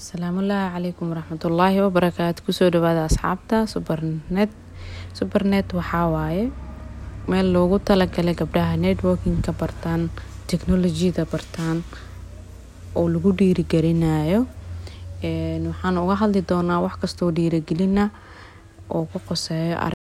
asalaamullaahi calaykum waraxmatullaahi wabarakaatu ku soo dhawaada asxaabta subernet subernet waxaa waaye meel loogu talagalay gabdhaha networkinka bartaan teknolojiyada bartaan oo lagu dhiirigelinayo waxaan uga hadli doonaa wax kastoo dhiirigelina oo ku qoseeyo